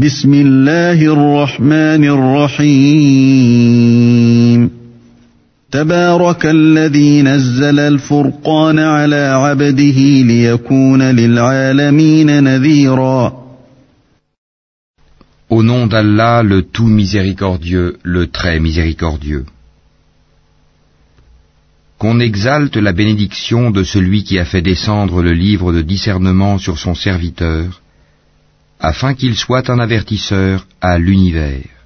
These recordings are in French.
بسم الله الرحمن الرحيم تبارك الذي نزل الفرقان على عبده ليكون للعالمين نذيرا Au nom d'Allah, le tout miséricordieux, le très miséricordieux. Qu'on exalte la bénédiction de celui qui a fait descendre le livre de discernement sur son serviteur, afin qu'il soit un avertisseur à l'univers.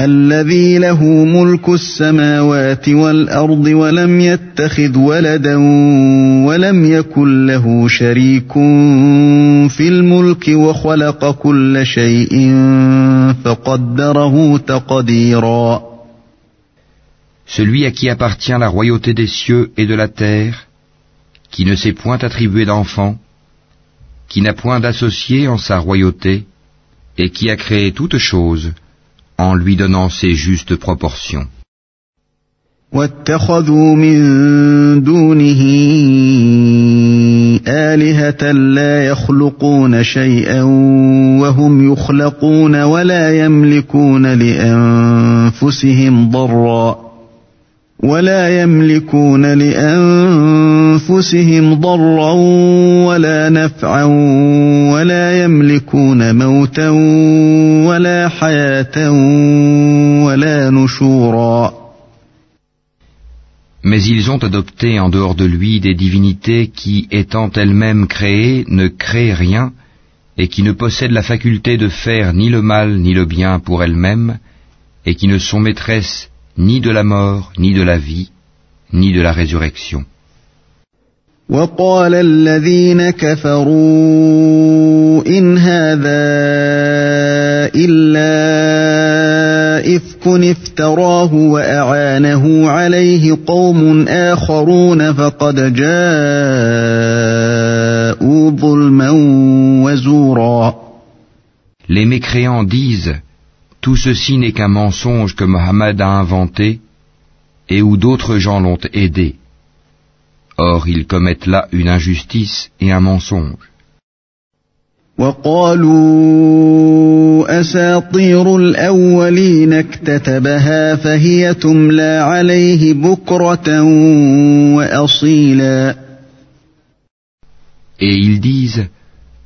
الذي له ملك السماوات والأرض ولم يتخذ ولدا ولم يكن له شريك في الملك وخلق كل شيء فقدره تقديرا Celui à qui appartient la royauté des cieux et de la terre, qui ne s'est point attribué d'enfant, qui n'a point d'associé en sa royauté, et qui a créé toutes choses, en lui donnant ses justes proportions. واتخذوا من دونه آلهة لا يخلقون شيئا وهم يخلقون ولا يملكون لأنفسهم ضرًّا ولا يملكون لأنفسهم ضرا ولا نفعا ولا يملكون موتا ولا حياة ولا نشورا Mais ils ont adopté en dehors de lui des divinités qui, étant elles-mêmes créées, ne créent rien et qui ne possèdent la faculté de faire ni le mal ni le bien pour elles-mêmes et qui ne sont maîtresses ni de la mort, ni de la vie, ni de la résurrection. وقال الذين كفروا إن هذا إلا إفك افتراه وأعانه عليه قوم آخرون فقد جاءوا ظلما وزورا Les mécréants disent Tout ceci n'est qu'un mensonge que Mohammed a inventé et où d'autres gens l'ont aidé. Or, ils commettent là une injustice et un mensonge. Et ils disent,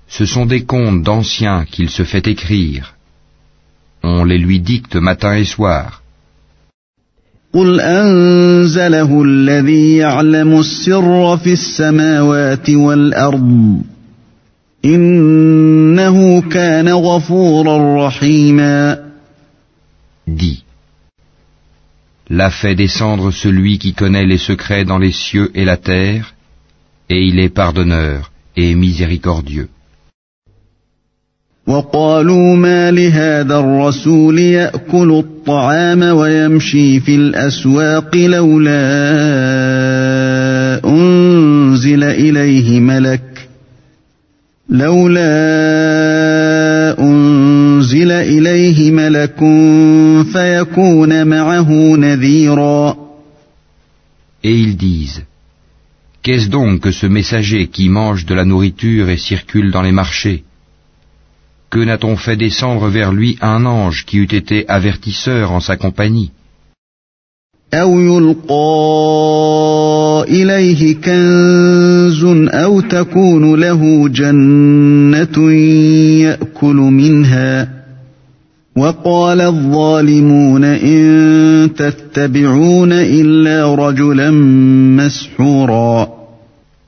ce sont des contes d'anciens qu'il se fait écrire on les lui dicte matin et soir. Dis, l'a fait descendre celui qui connaît les secrets dans les cieux et la terre, et il est pardonneur et miséricordieux. وقالوا ما لهذا الرسول يأكل الطعام ويمشي في الأسواق لولا أنزل إليه ملك لولا أنزل إليه ملك فيكون معه نذيرا. Et ils disent, Qu'est-ce donc que ce messager qui mange de la nourriture et circule dans les marchés? Que n'a-t-on fait descendre vers lui un ange qui eût été avertisseur en sa compagnie?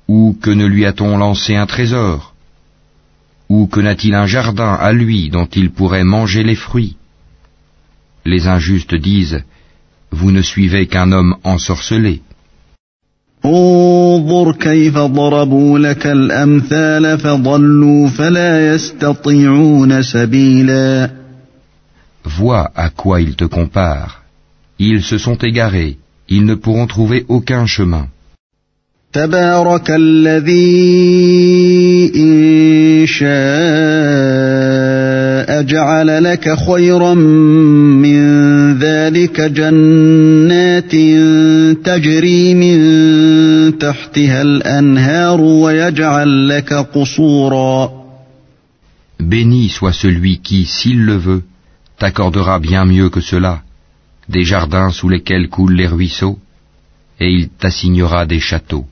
Ou que ne lui a-t-on lancé un trésor? Ou que n'a-t-il un jardin à lui dont il pourrait manger les fruits? Les injustes disent, vous ne suivez qu'un homme ensorcelé. Vois à quoi ils te comparent. Ils se sont égarés, ils ne pourront trouver aucun chemin. تبارك الذي إن شاء جعل لك خيرا من ذلك جنات تجري من تحتها الأنهار ويجعل لك قصورا Béni soit celui qui, s'il le veut, t'accordera bien mieux que cela, des jardins sous lesquels coulent les ruisseaux, et il t'assignera des châteaux.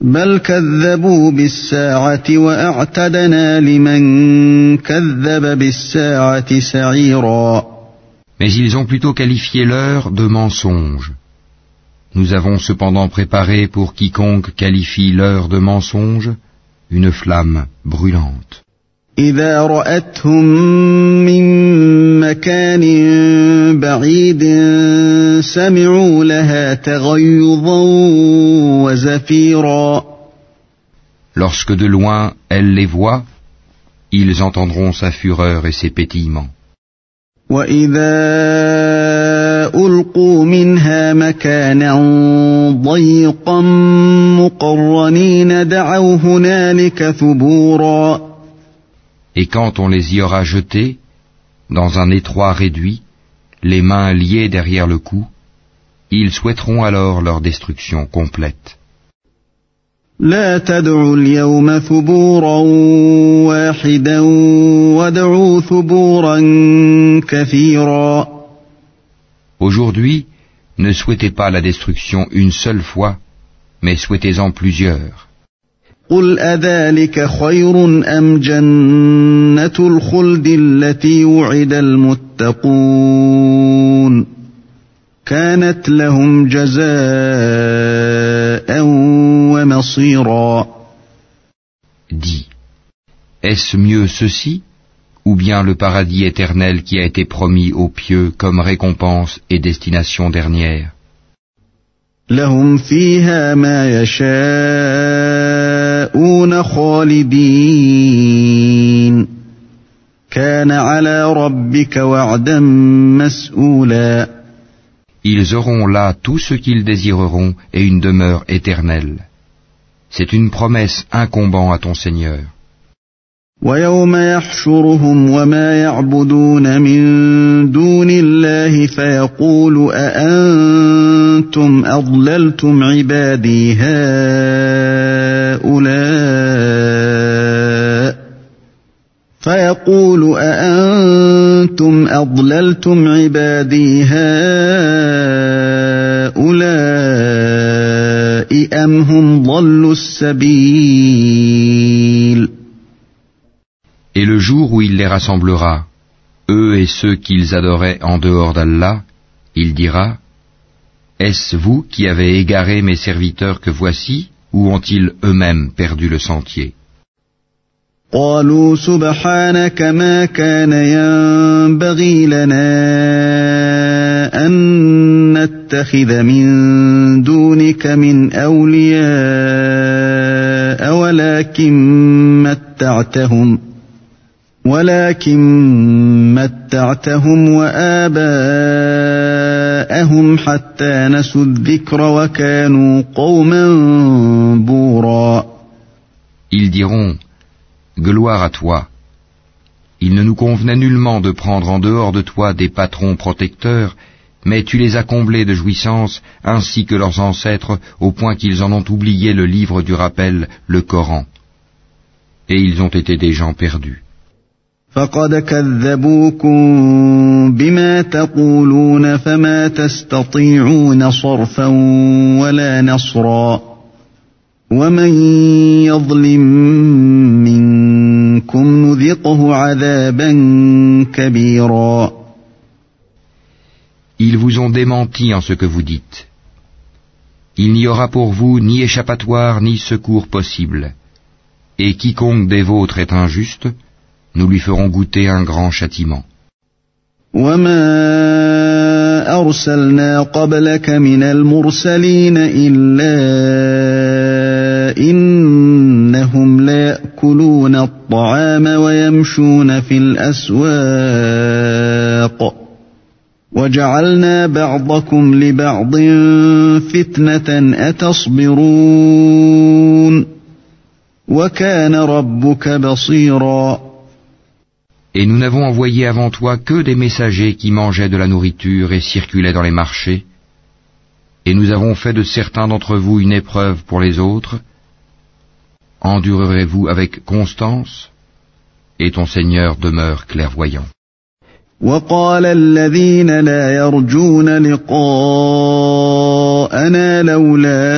بل كذبوا بالساعة وأعتدنا لمن كذب بالساعة سعيرا Mais ils ont plutôt qualifié l'heure de mensonge. Nous avons cependant préparé pour quiconque qualifie l'heure de mensonge une flamme brûlante. إذا رأتهم من مكان بعيد سمعوا لها تغيظا وزفيرا Lorsque de loin elle les voit, ils entendront sa fureur et ses pétillements. وإذا ألقوا منها مكانا ضيقا مقرنين دعوا هنالك ثبورا Et quand on les y aura jetés, dans un étroit réduit, les mains liées derrière le cou, ils souhaiteront alors leur destruction complète. لا تدعوا اليوم ثبورا واحدا وادعوا ثبورا كثيرا Aujourd'hui, ne souhaitez pas la destruction une seule fois, mais souhaitez-en plusieurs. قل أذلك خير أم جنة الخلد التي وعد المتقون كانت لهم جزاء ومصيرا Dis, est-ce mieux ceci, ou bien le paradis éternel qui a été promis aux pieux comme récompense et destination dernière لهم فيها ما يشاءون خالدين كان على ربك وعدا مسؤولا Ils auront là tout ce qu'ils désireront et une demeure éternelle. C'est une promesse incombant à ton Seigneur. ويوم يحشرهم وما يعبدون من دون الله فيقول أأنتم أضللتم عبادي هؤلاء فيقول أأنتم أضللتم عبادي هؤلاء أم هم ضلوا السبيل Et le jour où il les rassemblera, eux et ceux qu'ils adoraient en dehors d'Allah, il dira, Est-ce vous qui avez égaré mes serviteurs que voici, ou ont-ils eux-mêmes perdu le sentier قالوا سبحانك ما كان ينبغي لنا أن نتخذ من دونك من أولياء ولكن متعتهم ولكن متعتهم وآباءهم حتى نسوا الذكر وكانوا قوما بورا Ils diront, Gloire à toi. Il ne nous convenait nullement de prendre en dehors de toi des patrons protecteurs, mais tu les as comblés de jouissances ainsi que leurs ancêtres au point qu'ils en ont oublié le livre du rappel, le Coran. Et ils ont été des gens perdus. Ils vous ont démenti en ce que vous dites. Il n'y aura pour vous ni échappatoire ni secours possible. Et quiconque des vôtres est injuste, nous lui ferons goûter un grand châtiment. وجعلنا بعضكم لبعض فتنة أتصبرون وكان ربك بصيراً Et nous n'avons envoyé avant toi que des messagers qui mangeaient de la nourriture et circulaient dans les marchés. Et nous avons fait de certains d'entre vous une épreuve pour les autres. Endurerez-vous avec constance et ton Seigneur demeure clairvoyant. وقال الذين لا يرجون لقاءنا لولا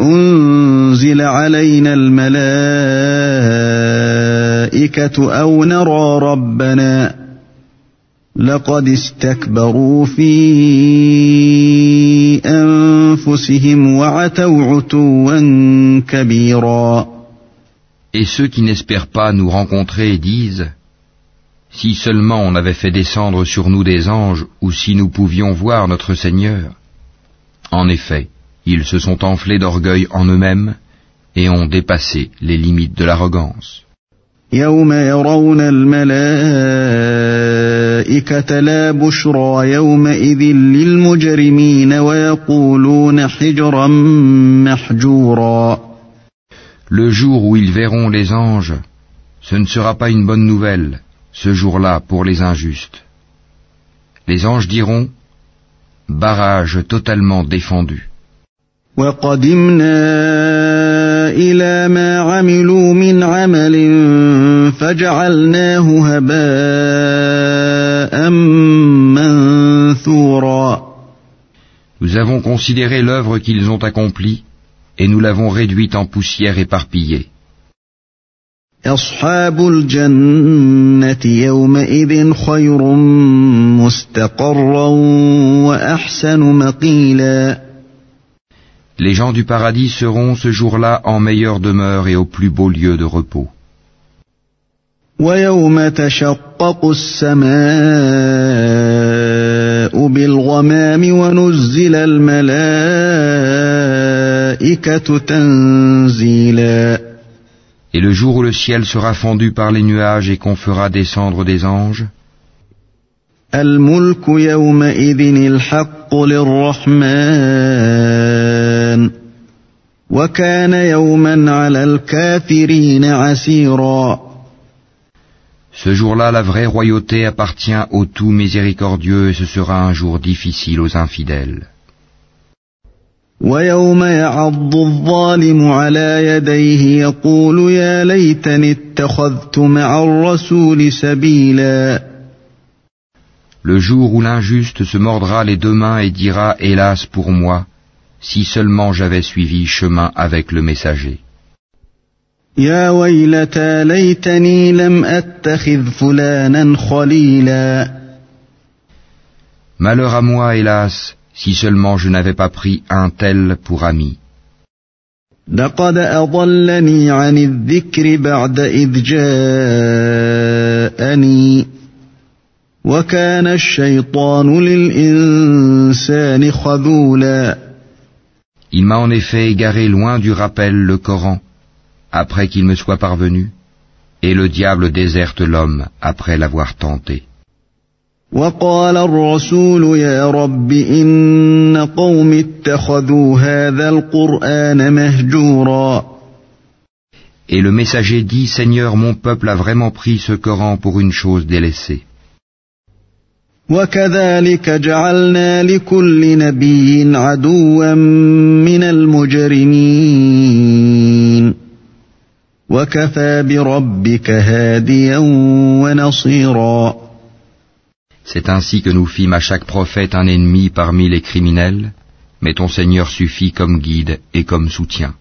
أنزل علينا الملائكة أو نرى ربنا لقد استكبروا في أنفسهم وعتوا عتوا كبيرا. Et ceux qui n'espèrent pas nous rencontrer disent Si seulement on avait fait descendre sur nous des anges ou si nous pouvions voir notre Seigneur. En effet, ils se sont enflés d'orgueil en eux-mêmes et ont dépassé les limites de l'arrogance. Le jour où ils verront les anges, ce ne sera pas une bonne nouvelle, ce jour-là pour les injustes. Les anges diront, barrage totalement défendu. Nous avons considéré l'œuvre qu'ils ont accomplie et nous l'avons réduite en poussière éparpillée. Les gens du paradis seront ce jour-là en meilleure demeure et au plus beau lieu de repos. Et le jour où le ciel sera fendu par les nuages et qu'on fera descendre des anges, Ce jour-là, la vraie royauté appartient au tout miséricordieux et ce sera un jour difficile aux infidèles. ويوم يعض الظالم على يديه يقول يا ليتني اتخذت مع الرسول سبيلا Le jour où l'injuste se mordra les deux mains et dira Hélas pour moi, si seulement j'avais suivi chemin avec le messager. يا ويلتى ليتني لم أتخذ فلانا خليلا Malheur à moi, hélas, si seulement je n'avais pas pris un tel pour ami. Il m'a en effet égaré loin du rappel le Coran, après qu'il me soit parvenu, et le diable déserte l'homme après l'avoir tenté. وقال الرسول يا رب إن قوم اتخذوا هذا القرآن مهجورا. Et le messager dit, Seigneur, mon peuple a vraiment pris ce Coran pour une chose délaissée. وكذلك جعلنا لكل نبي عدوا من المجرمين. وكفى بربك هاديا ونصيرا. C'est ainsi que nous fîmes à chaque prophète un ennemi parmi les criminels, mais ton Seigneur suffit comme guide et comme soutien.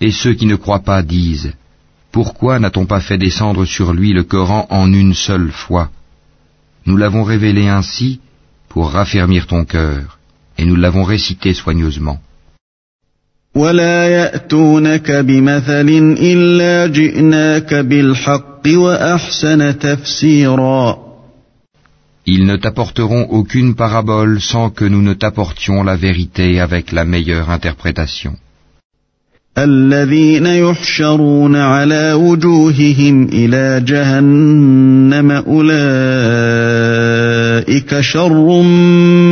Et ceux qui ne croient pas disent pourquoi n'a-t-on pas fait descendre sur lui le Coran en une seule fois? Nous l'avons révélé ainsi pour raffermir ton cœur, et nous l'avons récité soigneusement. Ils ne t'apporteront aucune parabole sans que nous ne t'apportions la vérité avec la meilleure interprétation. الذين يحشرون على وجوههم إلى جهنم أولئك شر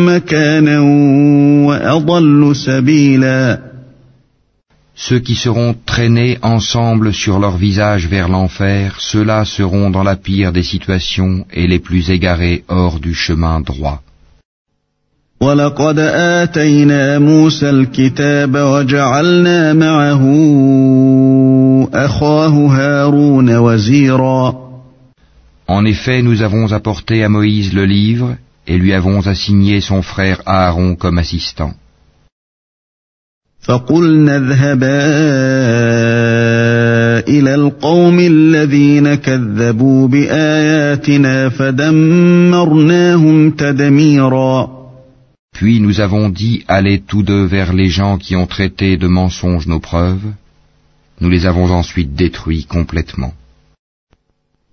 مكانا وأضل سبيلا Ceux qui seront traînés ensemble sur leur visage vers l'enfer, ceux-là seront dans la pire des situations et les plus égarés hors du chemin droit. ولقد آتينا موسى الكتاب وجعلنا معه أخاه هارون وزيرا En effet, nous avons apporté à Moïse le livre et lui avons assigné son frère Aaron comme assistant. فقلنا اذهبا إلى القوم الذين كذبوا بآياتنا فدمرناهم تدميرا Puis nous avons dit allez tous deux vers les gens qui ont traité de mensonges nos preuves. Nous les avons ensuite détruits complètement.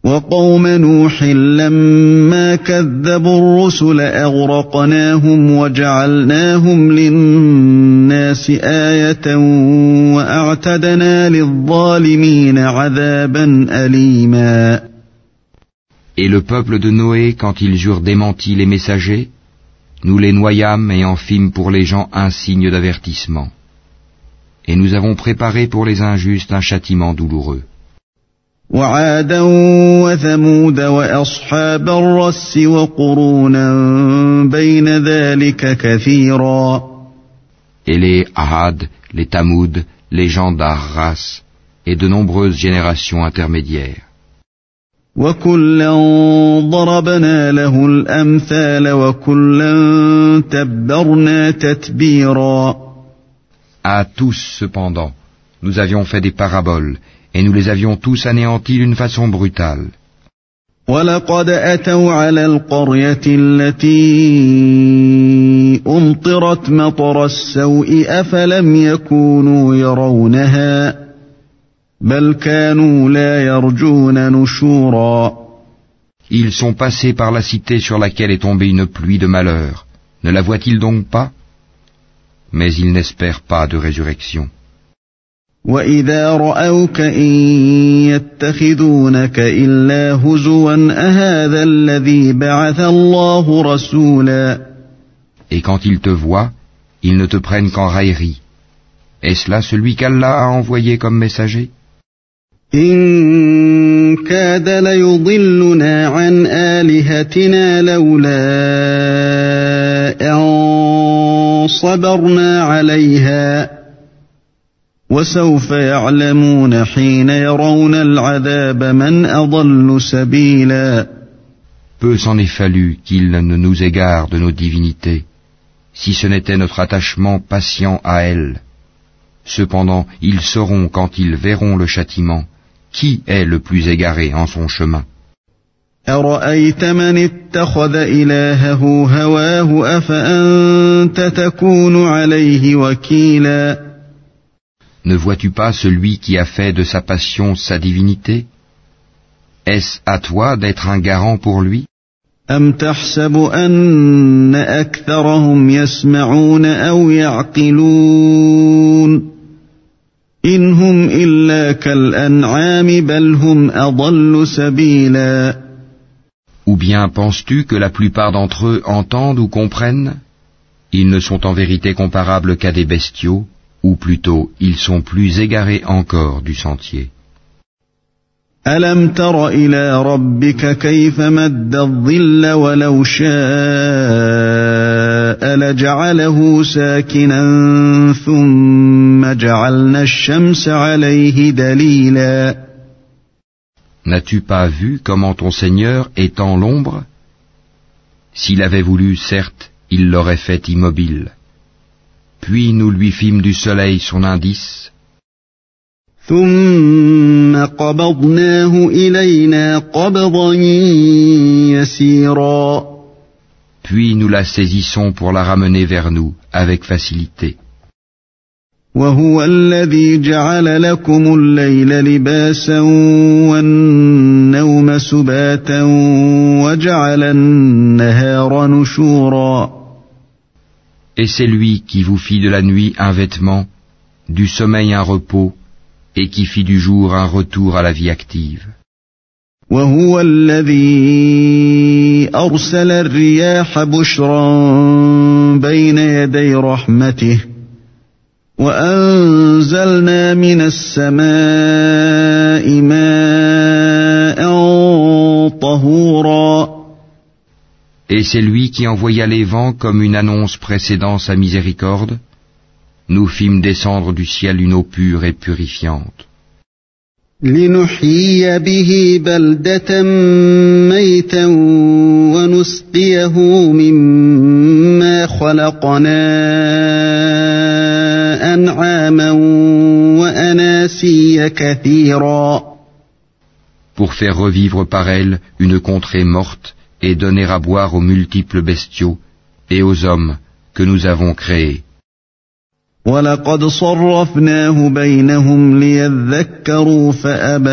وقوم نوح لما كذبوا الرسل أغرقناهم وجعلناهم للناس آية وأعتدنا للظالمين عذابا أليما Et le peuple de Noé, quand ils eurent démenti les messagers, nous les noyâmes et en fîmes pour les gens un signe d'avertissement. Et nous avons préparé pour les injustes un châtiment douloureux. وعادا وثمود وأصحاب الرس وقرونا بين ذلك كثيرا Et les Ahad, les Tamoud, les gens d'Arras, et de nombreuses générations intermédiaires. وكلا ضربنا له الأمثال وكلا تبرنا تتبيرا À tous, cependant, nous avions fait des paraboles, et nous les avions tous anéantis d'une façon brutale. ولقد أتوا على القرية التي أمطرت مطر السوء أفلم يكونوا يرونها Ils sont passés par la cité sur laquelle est tombée une pluie de malheur. Ne la voient-ils donc pas? Mais ils n'espèrent pas de résurrection. Et quand ils te voient, ils ne te prennent qu'en raillerie. Est-ce là celui qu'Allah a envoyé comme messager? إن كاد ليضلنا عن آلهتنا لولا أن صبرنا عليها وسوف يعلمون حين يرون العذاب من أضل سبيلا Peu s'en est fallu qu'il ne nous égare de nos divinités, si ce n'était notre attachement patient à elles. Cependant, ils sauront quand ils verront le châtiment, qui est le plus égaré en son chemin. أرأيت من اتخذ إلهه هواه أفأنت تكون عليه وكيلا Ne vois-tu pas celui qui a fait de sa passion sa divinité Est-ce à toi d'être un garant pour lui أم تحسب أن أكثرهم يسمعون أو يعقلون إن هم إلا كالأنعام بل هم أضل سبيلا Ou bien penses-tu que la plupart d'entre eux entendent ou comprennent Ils ne sont en vérité comparables qu'à des bestiaux, ou plutôt ils sont plus égarés encore du sentier. ألم تر إلى ربك كيف مد الظل ولو شاء لجعله ساكنا ثم N'as-tu pas vu comment ton Seigneur étend l'ombre? S'il avait voulu, certes, il l'aurait fait immobile. Puis nous lui fîmes du soleil son indice. Puis nous la saisissons pour la ramener vers nous avec facilité. وهو الذي جعل لكم الليل لباسا والنوم سباتا وجعل النهار نشورا Et c'est lui qui vous fit de la nuit un vêtement, du sommeil un repos, et qui fit du jour un retour à la vie active. وهو الذي أرسل الرياح بشرا بين يدي رحمته وأنزلنا من السماء ماء طهورا Et c'est lui qui envoya les vents comme une annonce précédant sa miséricorde. Nous fîmes descendre du ciel une eau pure et purifiante. لنحيي به بلدة ميتا ونسقيه مما خلقنا أنعاما وأناسيا كثيرا Pour faire revivre par elle une contrée morte et donner à boire aux multiples bestiaux et aux hommes que nous avons créés. ولقد صرفناه بينهم ليذكروا فأبى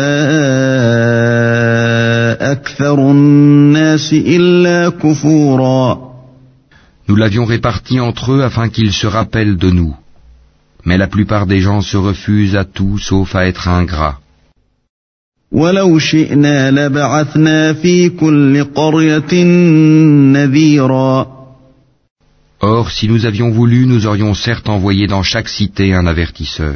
أكثر الناس إلا كفورا Nous l'avions réparti entre eux afin qu'ils se rappellent de nous. mais la plupart des gens se refusent à tout sauf à être ingrats. Or, si nous avions voulu, nous aurions certes envoyé dans chaque cité un avertisseur.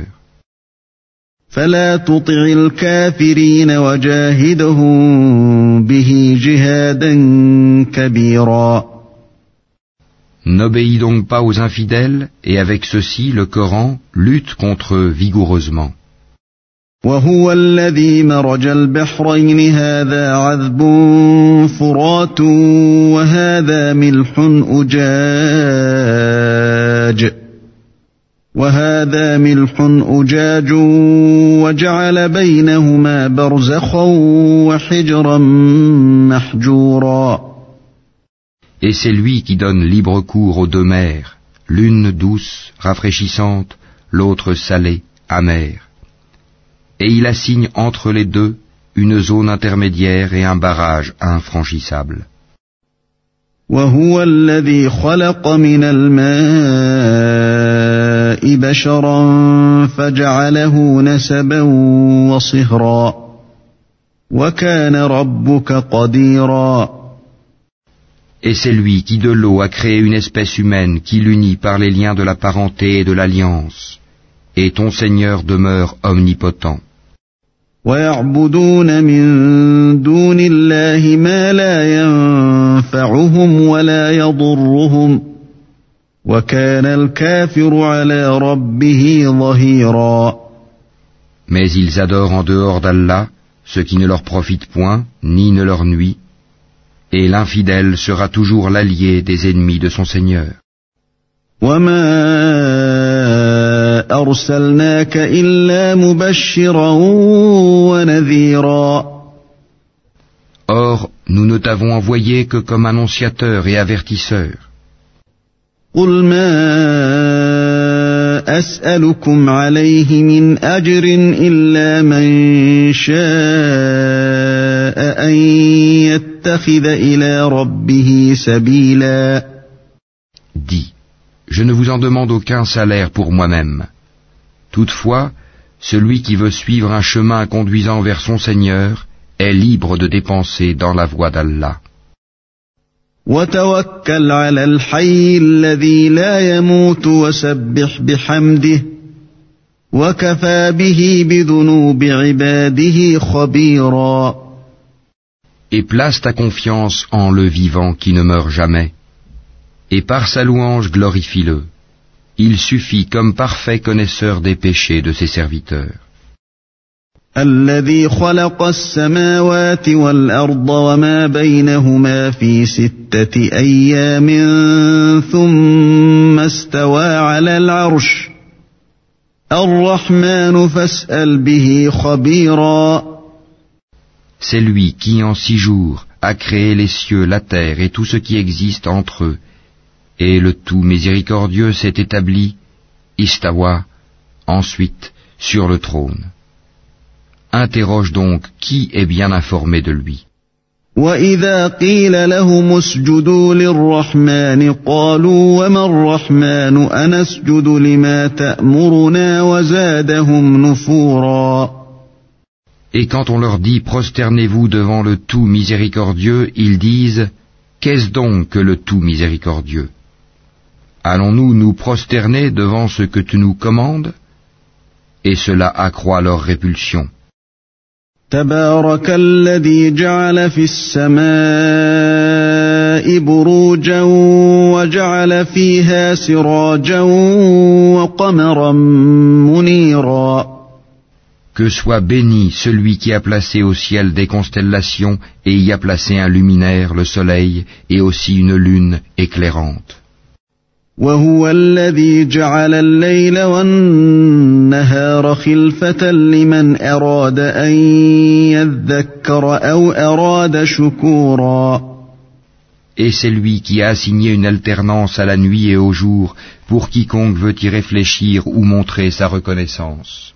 N'obéis donc pas aux infidèles, et avec ceci, le Coran lutte contre eux vigoureusement. وهو الذي مرج البحرين هذا عذب فرات وهذا ملح أجاج وهذا ملح أجاج وجعل بينهما برزخا وحجرا محجورا Et c'est lui qui donne libre cours aux deux mers, l'une douce, rafraîchissante, l'autre salée, amère. Et il assigne entre les deux une zone intermédiaire et un barrage infranchissable. وهو الذي خلق من الماء بشرا فجعله نسبا وصهرا وكان ربك قديرا Et c'est lui qui de l'eau a créé une espèce humaine qui l'unit par les liens de la parenté et de l'alliance. Et ton Seigneur demeure omnipotent. ويعبدون من دون الله ما لا ينفعهم ولا يضرهم وكان الكافر على ربه ظهيرا Mais ils adorent en dehors d'Allah ce qui ne leur profite point, ni ne leur nuit, et l'infidèle sera toujours l'allié des ennemis de son Seigneur. وما أرسلناك إلا مبشرا ونذيرا Or, nous ne t'avons envoyé que comme annonciateur et avertisseur. قل ما أسألكم عليه من أجر إلا من شاء أن يتخذ إلى ربه سبيلا Dis, je ne vous en demande aucun salaire pour moi-même. Toutefois, celui qui veut suivre un chemin conduisant vers son Seigneur est libre de dépenser dans la voie d'Allah. وتوكل على الحي الذي لا يموت وسبح بحمده وكفى به بذنوب عباده خبيرا Et place ta confiance en le vivant qui ne meurt jamais. Et par sa louange glorifie-le. Il suffit comme parfait connaisseur des péchés de ses serviteurs. الذي خلق السماوات والأرض وما بينهما في ستة أيام ثم استوى على العرش الرحمن فاسأل به خبيرا C'est lui qui en six jours a créé les cieux, la terre et tout ce qui existe entre eux. Et le tout miséricordieux s'est établi, Istawa, ensuite, sur le trône. Interroge donc qui est bien informé de lui. وإذا قيل لهم اسجدوا للرحمن قالوا وما الرحمن أنسجد لما تأمرنا وزادهم نفورا Et quand on leur dit prosternez-vous devant le tout miséricordieux, ils disent Qu'est-ce donc que le tout miséricordieux? Allons-nous nous prosterner devant ce que tu nous commandes? Et cela accroît leur répulsion. Que soit béni celui qui a placé au ciel des constellations et y a placé un luminaire, le soleil, et aussi une lune éclairante. وهو الذي جعل الليل والنهار خلفة لمن أراد أن يذكر أو أراد شكورا Et c'est lui qui a assigné une alternance à la nuit et au jour pour quiconque veut y réfléchir ou montrer sa reconnaissance.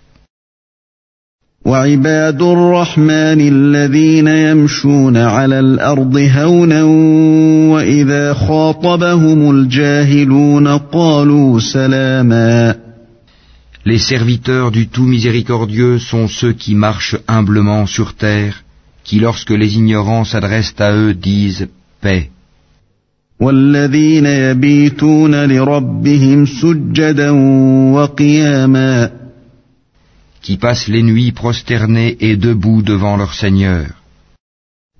وعباد الرحمن الذين يمشون على الأرض هونا وإذا خاطبهم الجاهلون قالوا سلاما Les serviteurs du tout miséricordieux sont ceux qui marchent humblement sur terre, qui lorsque les ignorants s'adressent à eux disent paix. والذين يبيتون لربهم سجدا وقياما qui passent les nuits prosternés et debout devant leur Seigneur.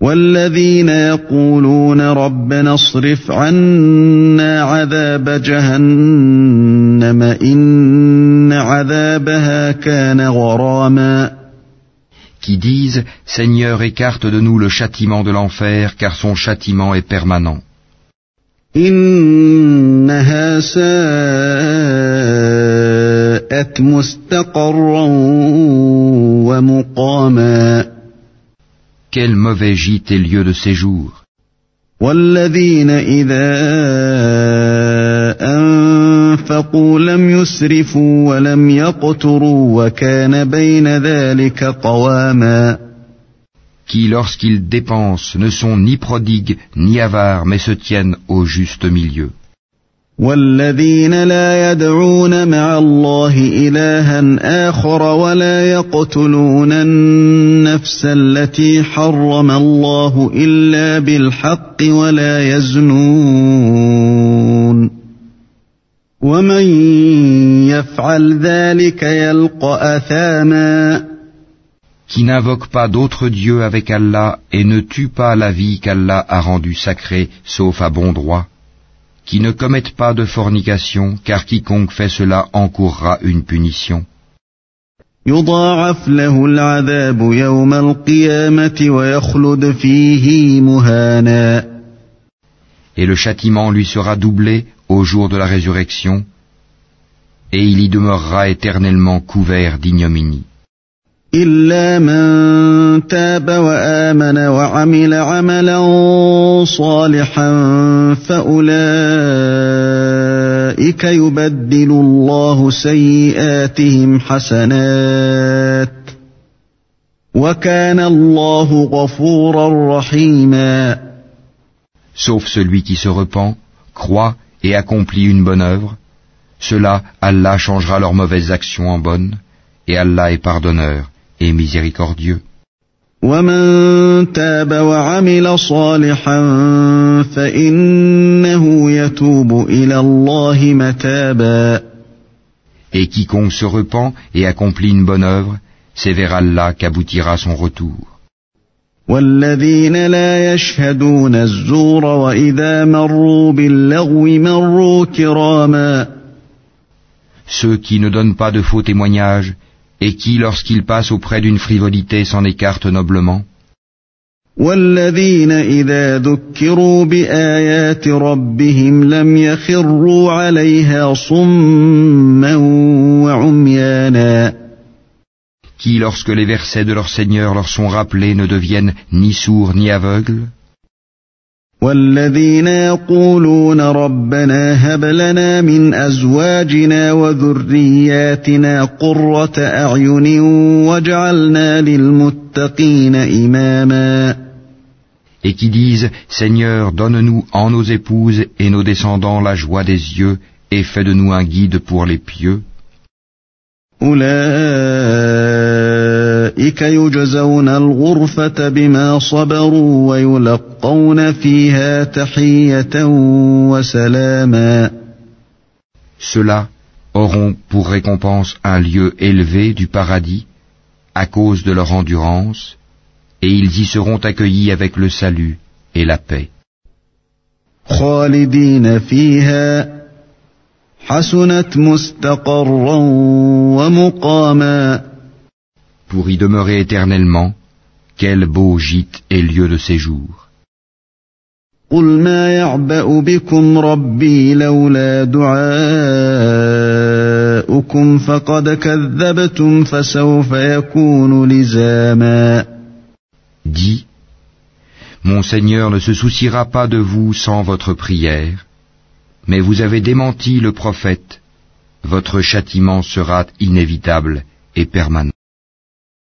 والذين يقولون ربنا اصرف عنا عذاب جهنم إن عذابها كان غراما Qui disent Seigneur écarte de nous le châtiment de l'enfer car son châtiment est permanent. إنها ساءت مستقرا ومقاما Quel mauvais gîte et lieu de séjour. والذين إذا أنفقوا لم يسرفوا ولم يقتروا وكان بين ذلك قواما Qui lorsqu'ils dépensent ne sont ni prodigues ni avares mais se tiennent au juste milieu. والذين لا يدعون مع الله إلها آخر ولا يقتلون النفس التي حرم الله إلا بالحق ولا يزنون ومن يفعل ذلك يلقى أثاما Qui n'invoque pas d'autre Dieu avec Allah et ne tue pas la vie qu'Allah a rendue sacrée sauf à bon droit. qui ne commettent pas de fornication, car quiconque fait cela encourra une punition. Et le châtiment lui sera doublé au jour de la résurrection, et il y demeurera éternellement couvert d'ignominie. إلا من تاب وآمن وعمل عملا صالحا فأولئك يبدل الله سيئاتهم حسنات وكان الله غفورا رحيما Sauf celui qui se repent, croit et accomplit une bonne œuvre, cela Allah changera leurs mauvaises actions en bonnes, et Allah est pardonneur et miséricordieux. Et quiconque se repent et accomplit une bonne œuvre, c'est vers Allah qu'aboutira son retour. Ceux qui ne donnent pas de faux témoignages et qui, lorsqu'il passe auprès d'une frivolité, s'en écarte noblement. qui, lorsque les versets de leur Seigneur leur sont rappelés, ne deviennent ni sourds ni aveugles. والذين يقولون ربنا هب لنا من أزواجنا وذرياتنا قرة أعين واجعلنا للمتقين إماما Et qui disent, Seigneur, donne-nous en nos épouses et nos descendants la joie des yeux et fais de nous un guide pour les pieux. أولئك يجزون الغرفة بما صبروا ويلقون فيها تحية وسلاما Ceux-là auront pour récompense un lieu élevé du paradis à cause de leur endurance, et ils y seront accueillis avec le salut et la paix. Pour y demeurer éternellement, quel beau gîte et lieu de séjour. Dis, mon Seigneur ne se souciera pas de vous sans votre prière, mais vous avez démenti le prophète, votre châtiment sera inévitable et permanent.